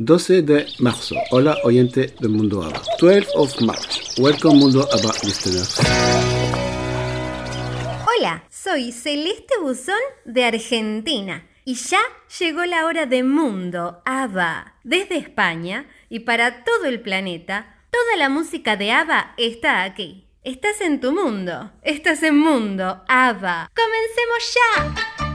12 de marzo. Hola oyente de Mundo ABBA. 12 of March. Welcome Mundo ABBA listeners. Hola, soy Celeste Buzón de Argentina y ya llegó la hora de Mundo ABBA. Desde España y para todo el planeta, toda la música de ABBA está aquí. Estás en tu mundo, estás en Mundo ABBA. ¡Comencemos ya!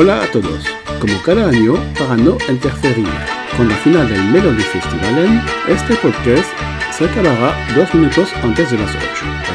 Hola a todos. Como cada año, para no interferir con la final del Melody Festivalen, este podcast se acabará dos minutos antes de las 8.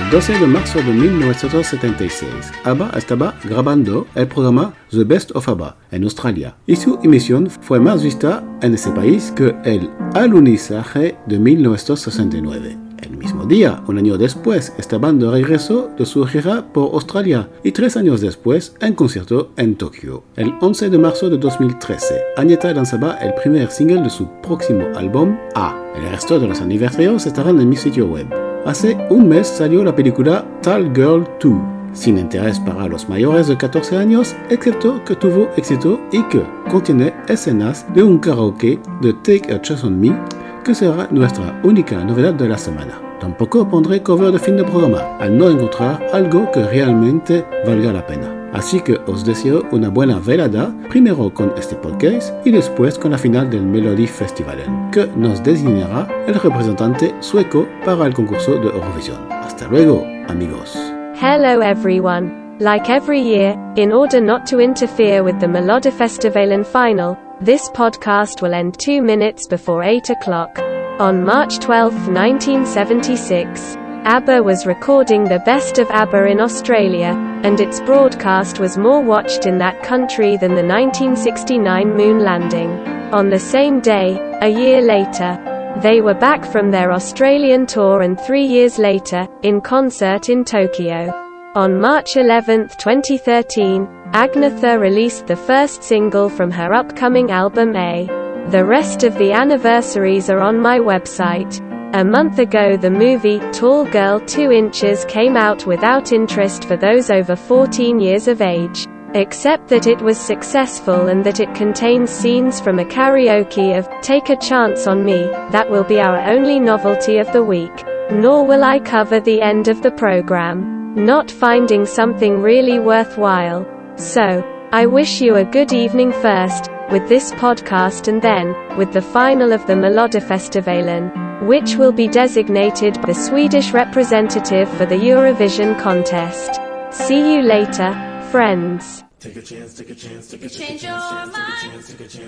El 12 de marzo de 1976, ABBA estaba grabando el programa The Best of ABBA en Australia y su emisión fue más vista en ese país que el alunizaje de 1969. El mismo día, un año después, esta banda regresó de su gira por Australia y tres años después, en concierto en Tokio. El 11 de marzo de 2013, Agneta lanzaba el primer single de su próximo álbum, A. El resto de los aniversarios estarán en mi sitio web. Hace un mes salió la película Tall Girl 2, sin interés para los mayores de 14 años, excepto que tuvo éxito y que contiene escenas de un karaoke de Take a Chance on Me que será nuestra única novedad de la semana. Tampoco pondré cover de fin de programa, al no encontrar algo que realmente valga la pena. Así que os deseo una buena velada, primero con este podcast y después con la final del Melody Festival, que nos designará el representante sueco para el concurso de Eurovisión. Hasta luego, amigos. Hello everyone. Like every year, in order not to interfere with the Melodifestivalen final, this podcast will end two minutes before 8 o'clock. On March 12, 1976, ABBA was recording the Best of ABBA in Australia, and its broadcast was more watched in that country than the 1969 moon landing. On the same day, a year later, they were back from their Australian tour and three years later, in concert in Tokyo. On March 11, 2013, Agnetha released the first single from her upcoming album A. The rest of the anniversaries are on my website. A month ago the movie, Tall Girl 2 Inches came out without interest for those over 14 years of age. Except that it was successful and that it contains scenes from a karaoke of Take a Chance on Me, that will be our only novelty of the week. Nor will I cover the end of the program. Not finding something really worthwhile. So, I wish you a good evening first, with this podcast and then, with the final of the Melodifestivalen, which will be designated the Swedish representative for the Eurovision contest. See you later, friends. Take a chance, take a chance, take a chance. Change your mind.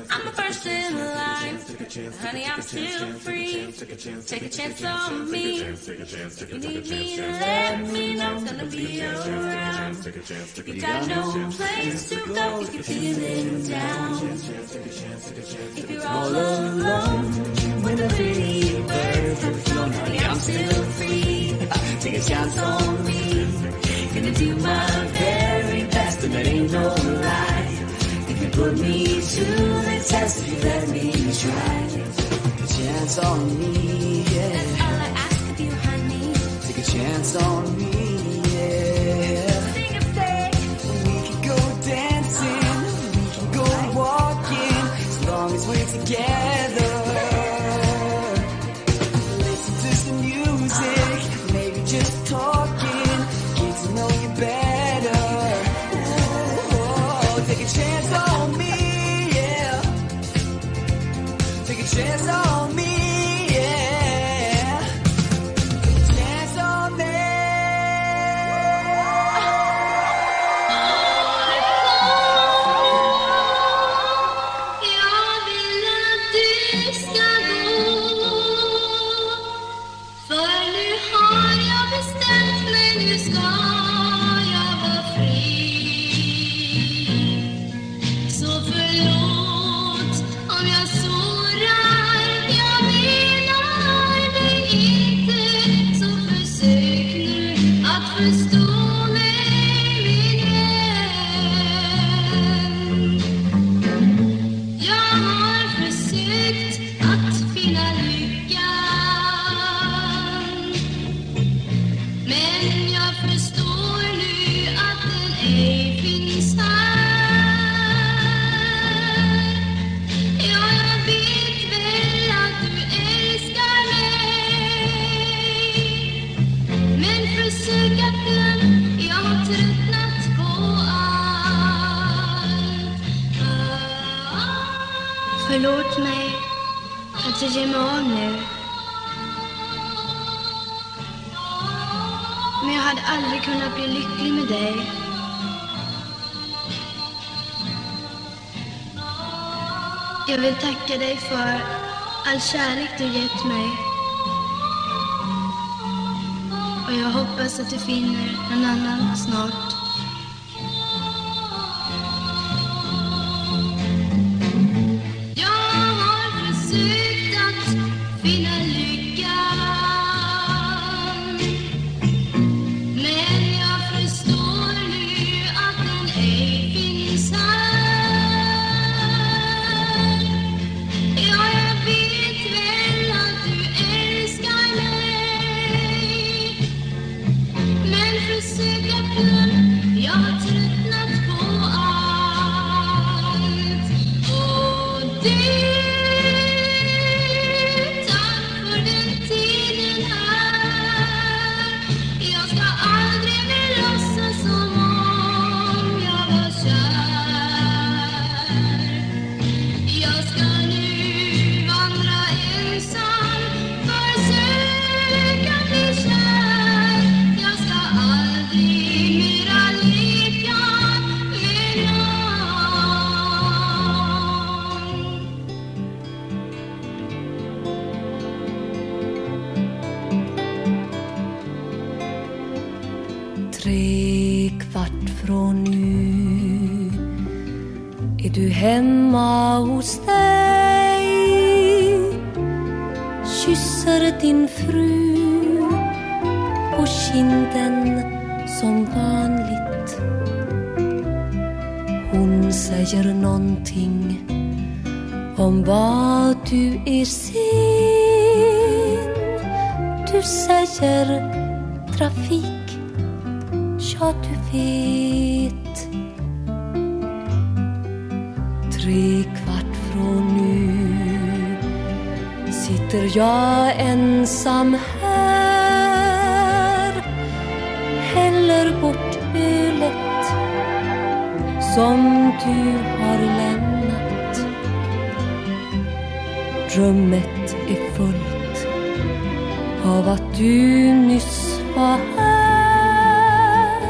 I'm the first in line. Honey, I'm still free. Take a chance on me. If you need me, let me know. It's gonna be around. You got no place to go if you're feeling down. If you're all alone, when the pretty birds have flown, honey, I'm still free. Take a chance on me. Gonna do my best, it ain't no lie. If you put me to the test, if you let me try. Take a chance on me, yeah. That's all I ask of you, honey. Take a chance on me, yeah. Sing a say. We can go dancing, we can go walking, as long as we're together. All kärlek du gett mig. Och jag hoppas att du finner en annan snart. Nyss var här.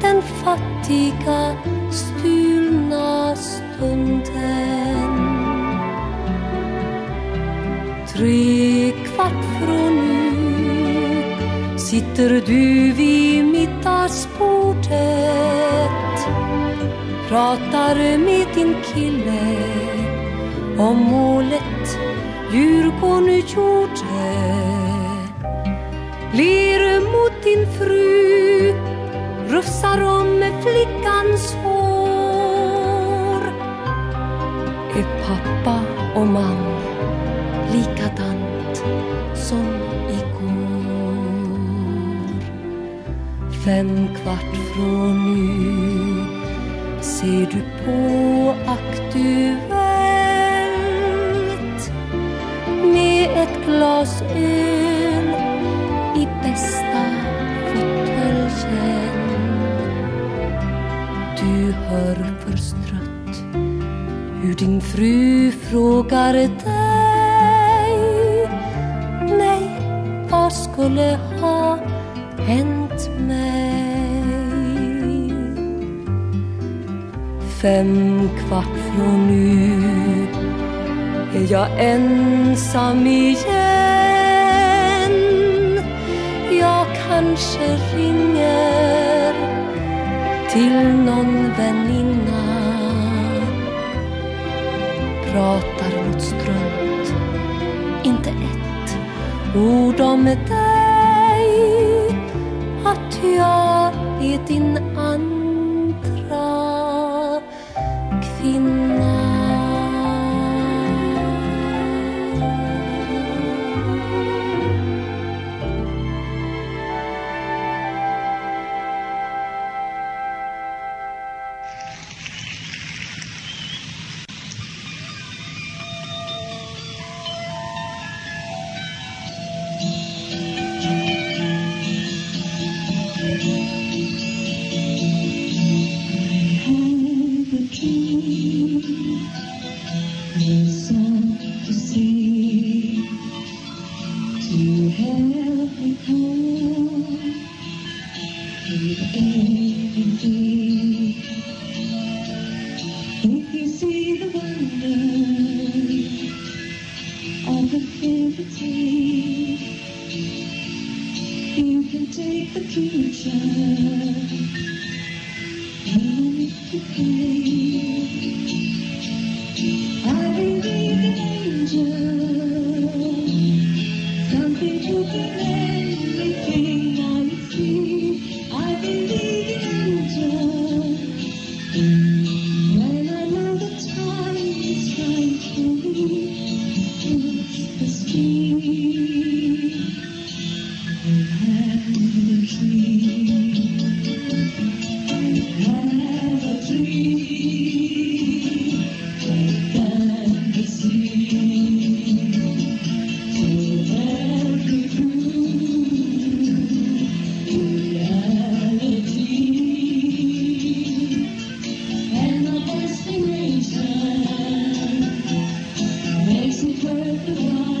Den fattiga stulna stunden. Tre kvart från nu sitter du vid middagsbordet. Pratar med din kille om målet Djurgården gjorde ler mot din fru rufsar om flickans hår. Är pappa och man likadant som igår? Fem kvart från nu ser du på Aktuellt med ett glas öl. Din fru frågar dig. Nej, vad skulle ha hänt mig? Fem kvart från nu är jag ensam igen. Jag kanske ringer till någon väninna. Pratar mot strunt. Inte ett ord om dig. Att jag är din heard the one.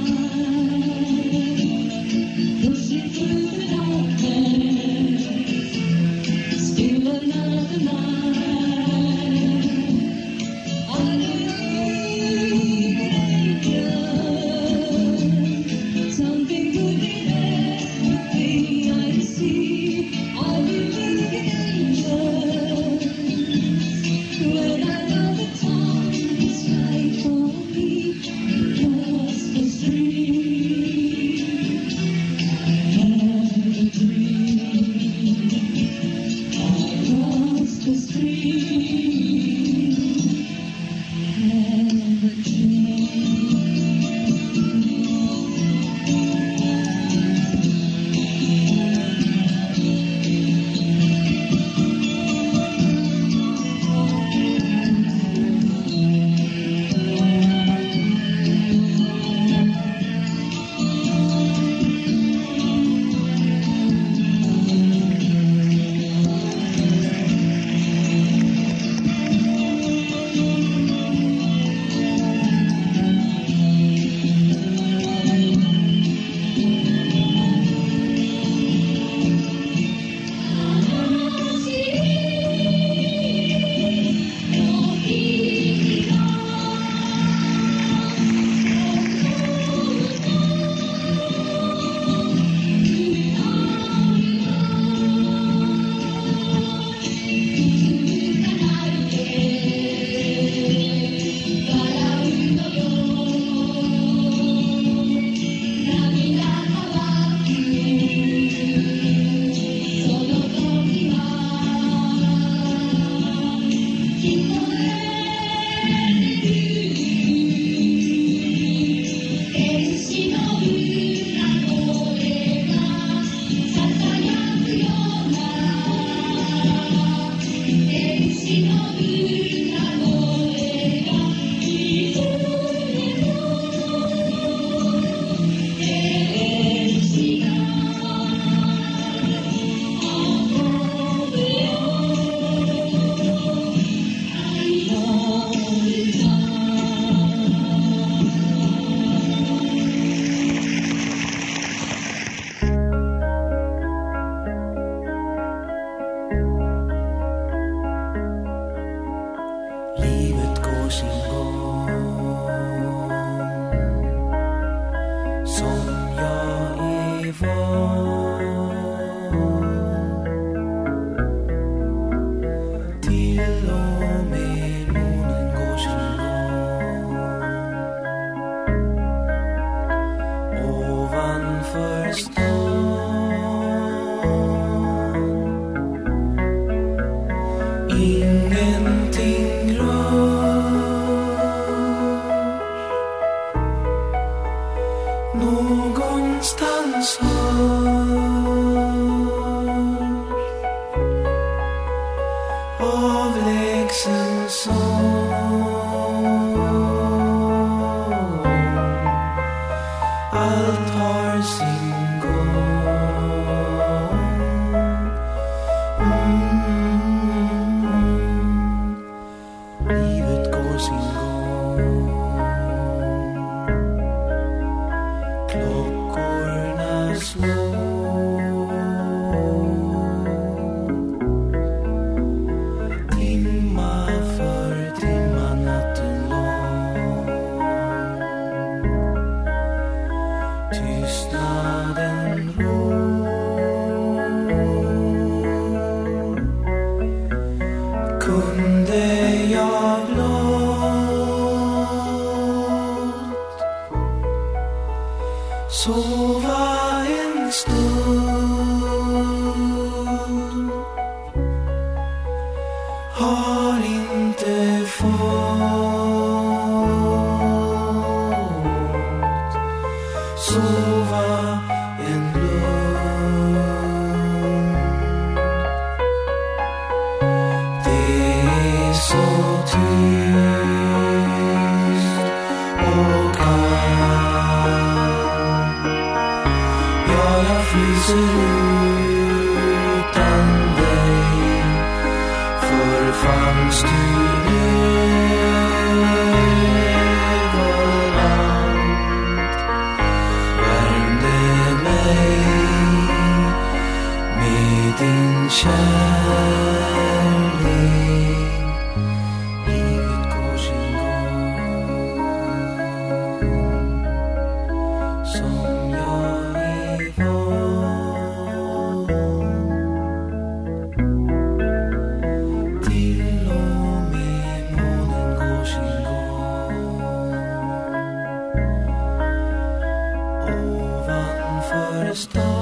stars.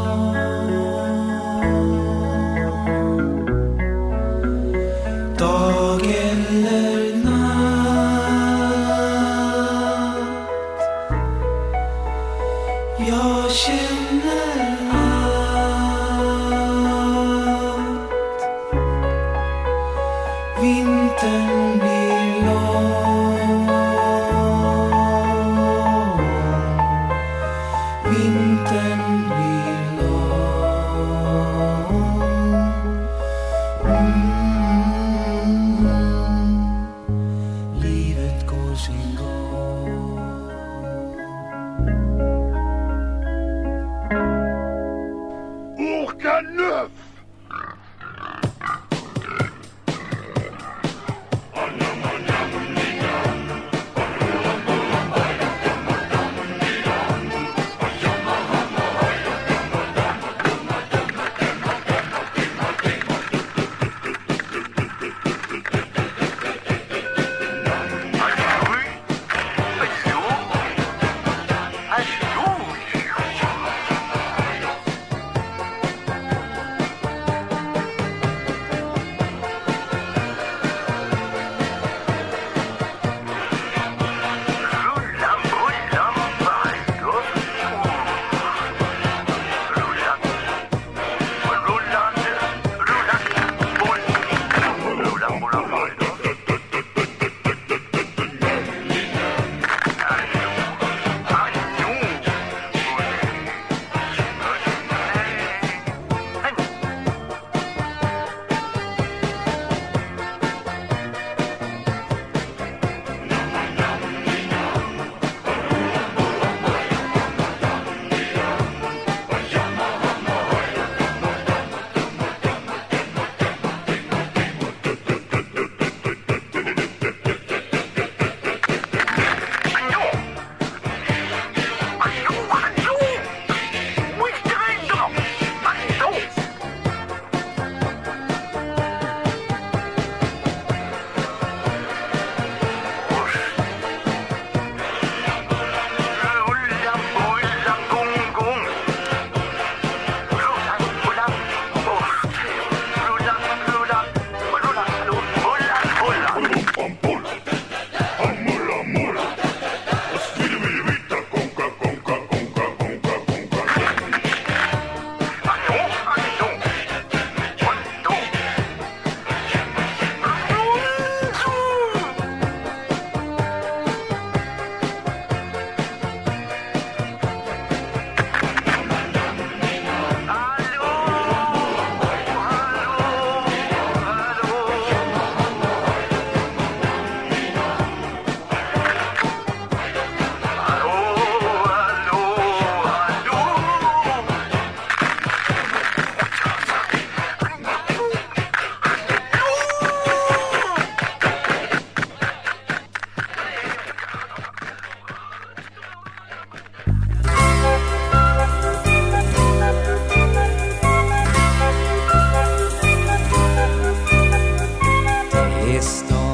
estoy.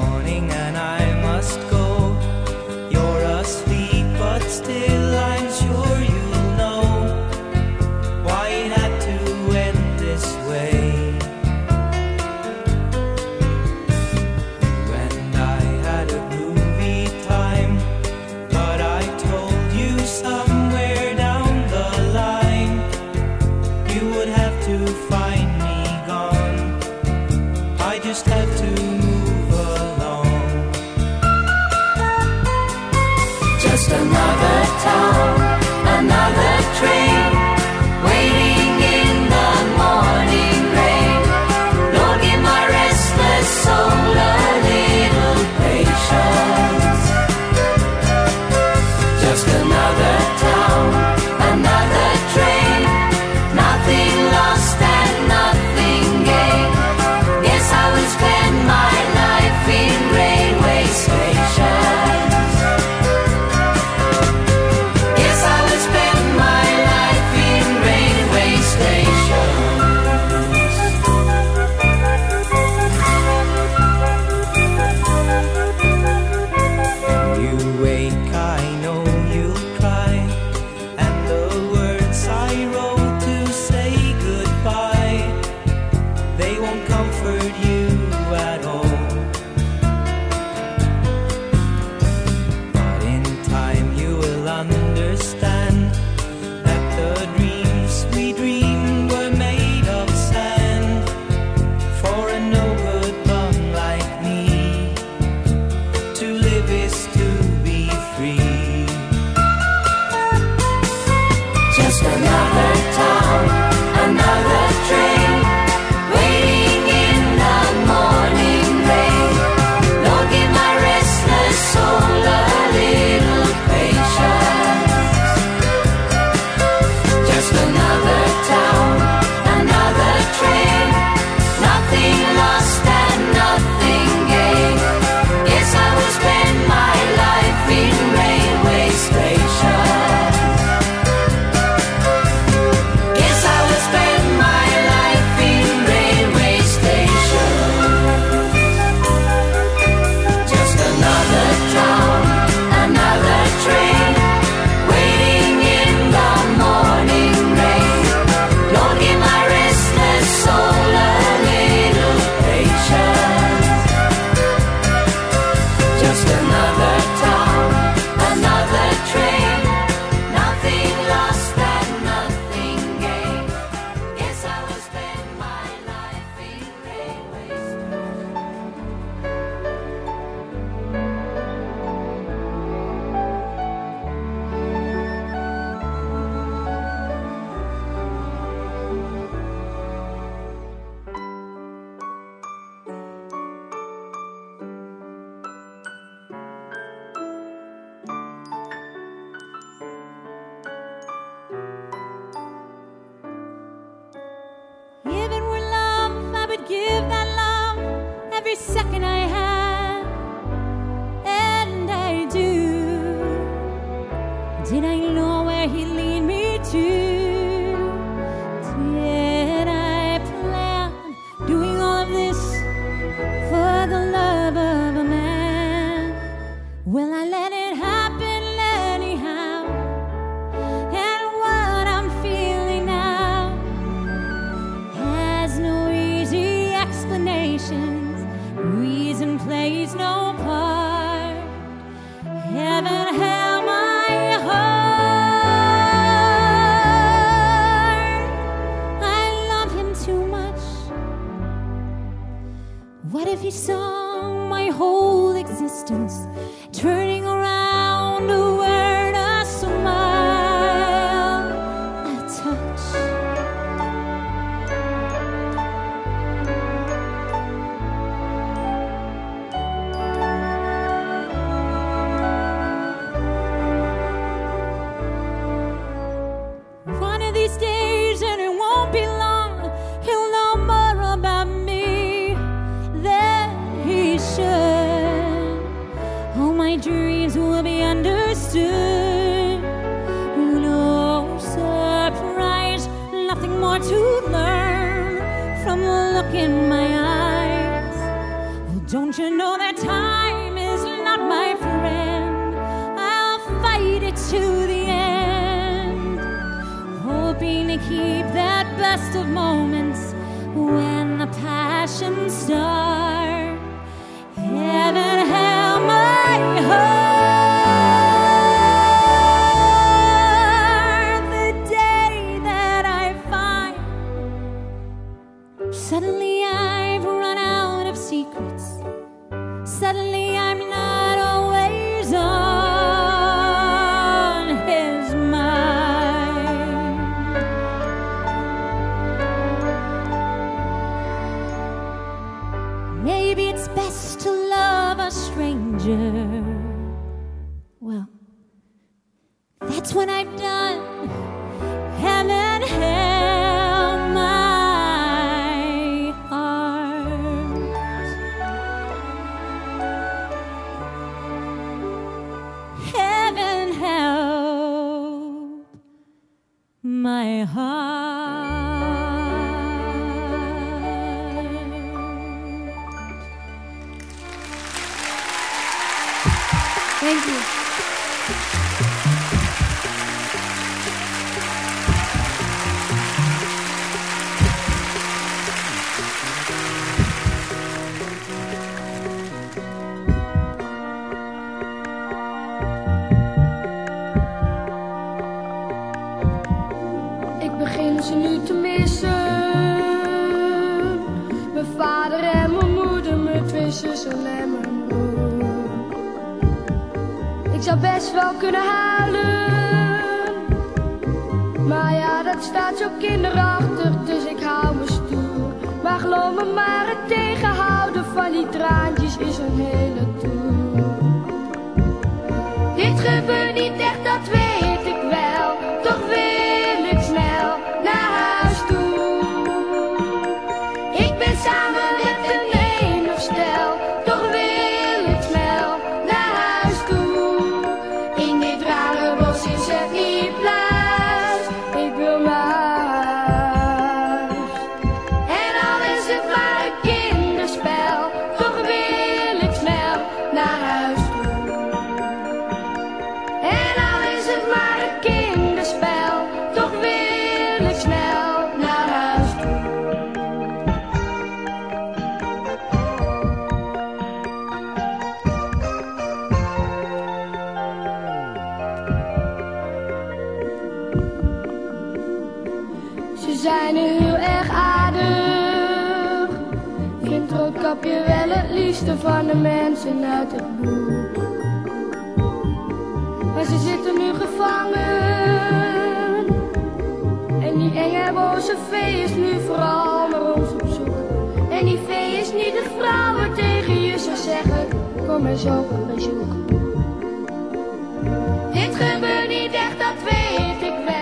Suddenly liefste van de mensen uit het boek. Maar ze zitten nu gevangen. En die enge boze vee is nu vooral naar ons op zoek. En die vee is niet de vrouw waar tegen je zou zeggen, kom eens op een bezoek. Dit gebeurt niet echt, dat weet ik wel.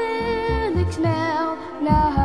ben ik snel naar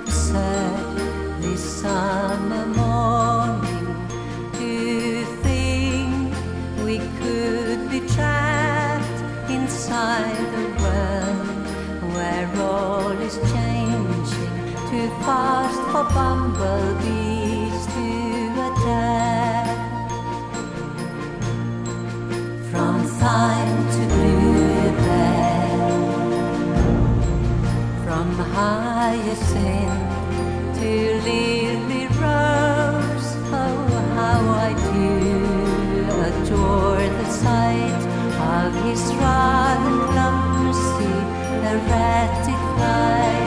could this summer morning to think we could be trapped inside a world where all is changing too fast for bumblebees to attack. From time hyacinth to leave me rose. Oh, how I do adore the sight of his rod and clumsy erratic flight.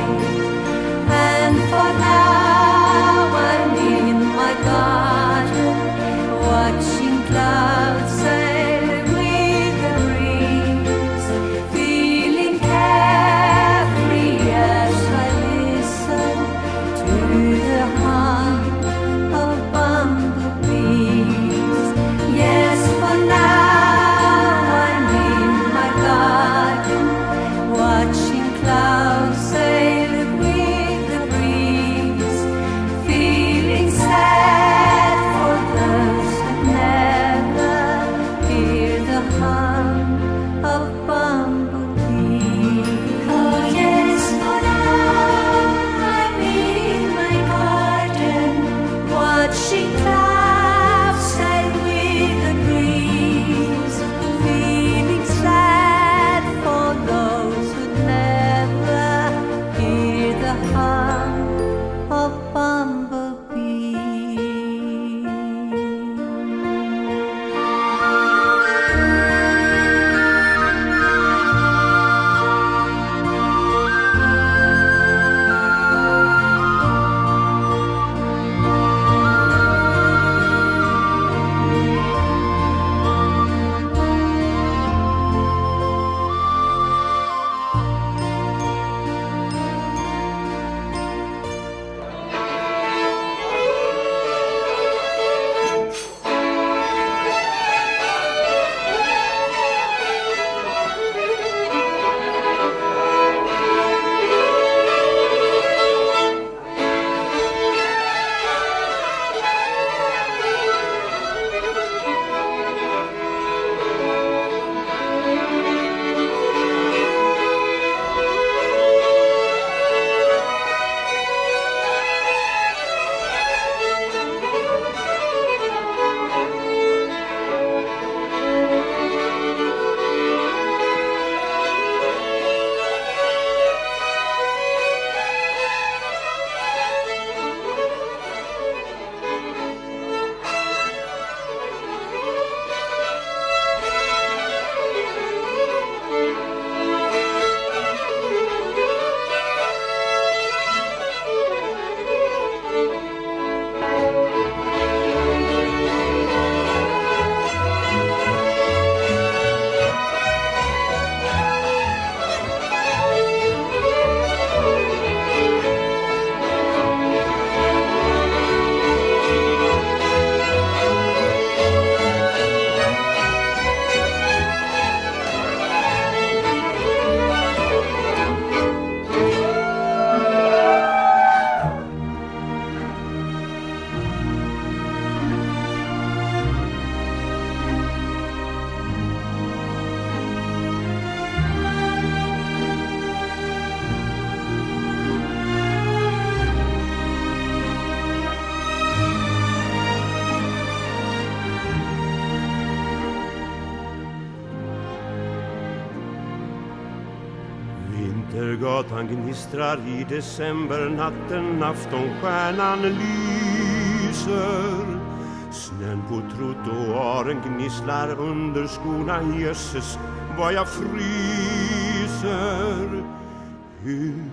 Gnistrar i decembernatten, aftonstjärnan lyser. Snön på trottoaren gnisslar under skorna, jösses vad jag fryser. Hur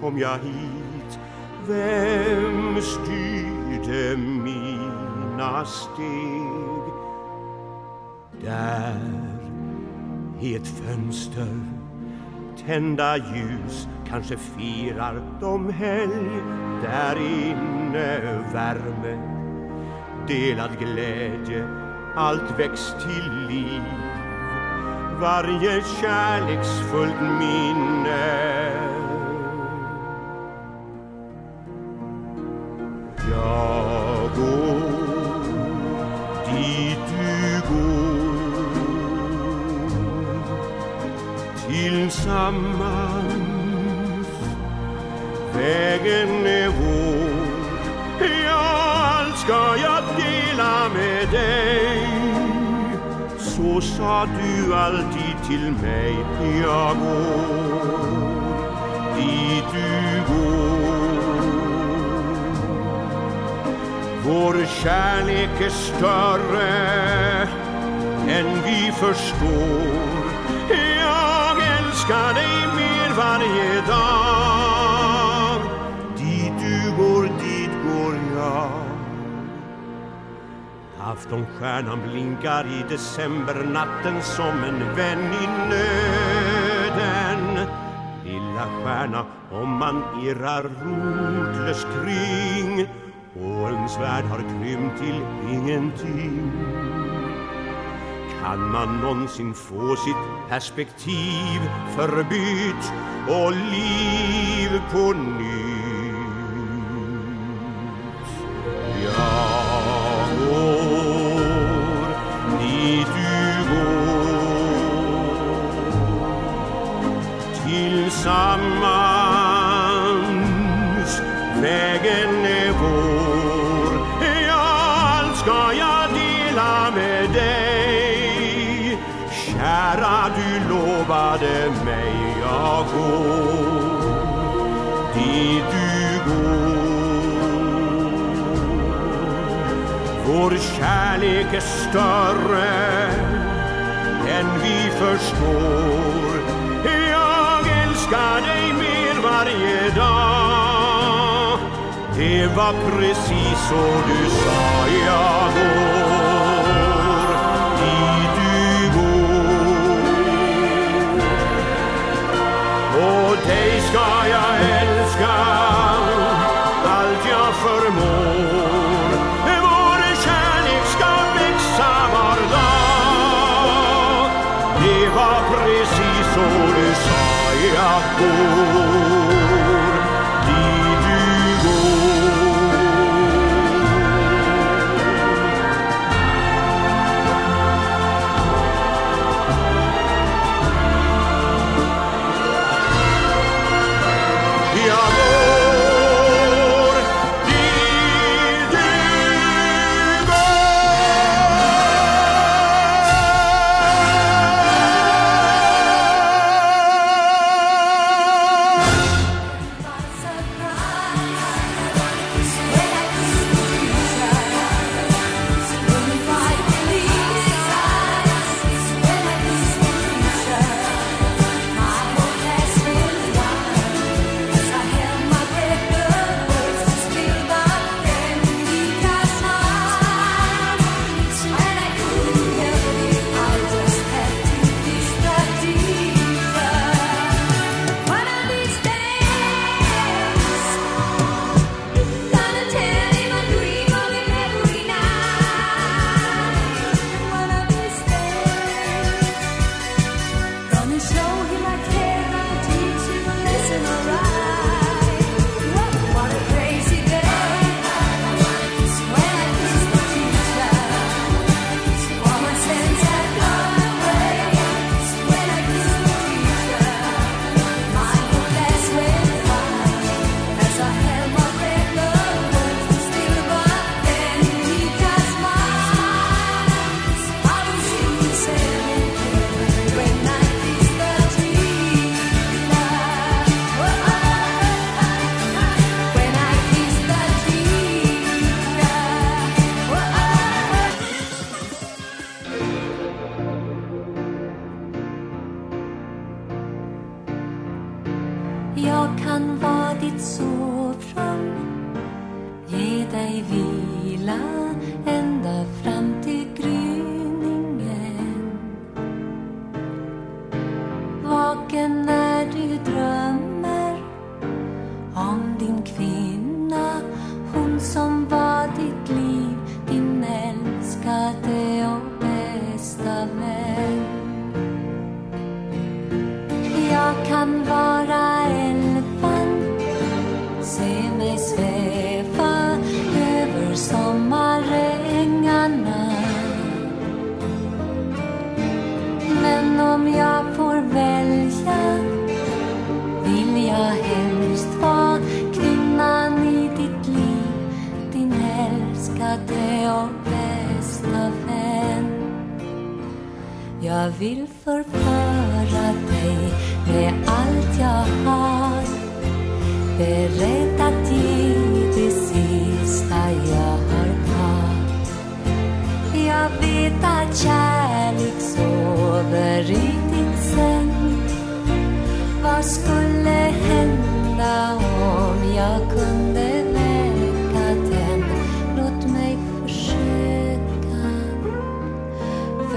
kom jag hit? Vem styrde mina steg? Där i ett fönster tända ljus kanske firar de helg där inne värme. Delad glädje allt väcks till liv. Varje kärleksfullt minne. Så sa du alltid till mig Jag går dit du går. Vår kärlek är större än vi förstår. Jag älskar dig mer varje dag. Aftonstjärnan blinkar i decembernatten som en vän i nöden Lilla stjärna, om man irrar rotlöst kring och ens värld har krympt till ingenting kan man någonsin få sitt perspektiv förbytt och liv på nytt. Precis så du sa jag går dit du går Och dig ska jag älska.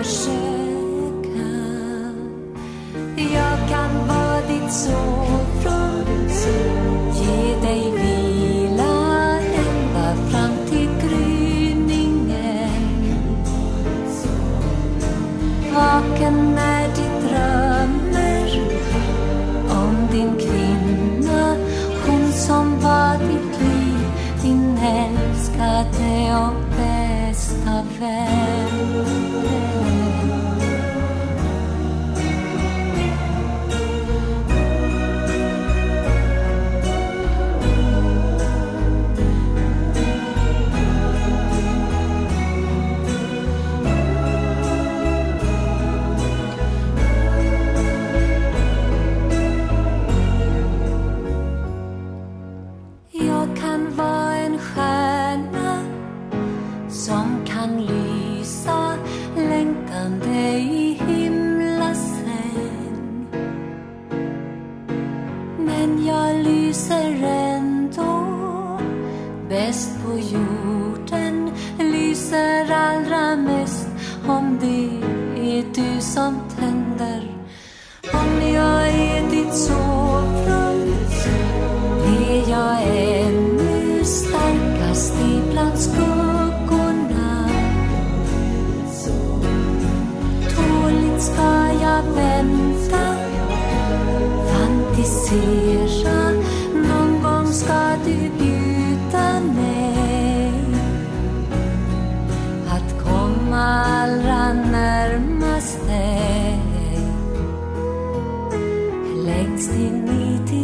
Försöka. Jag kan vara ditt sovrum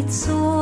做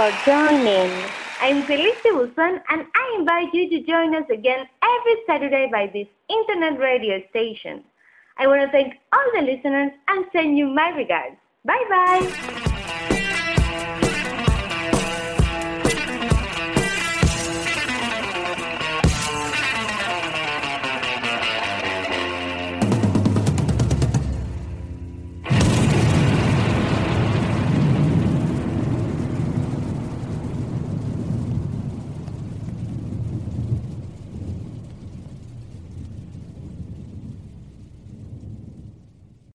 for joining. I'm Felicia Wilson, and I invite you to join us again every Saturday by this internet radio station. I want to thank all the listeners and send you my regards. Bye bye.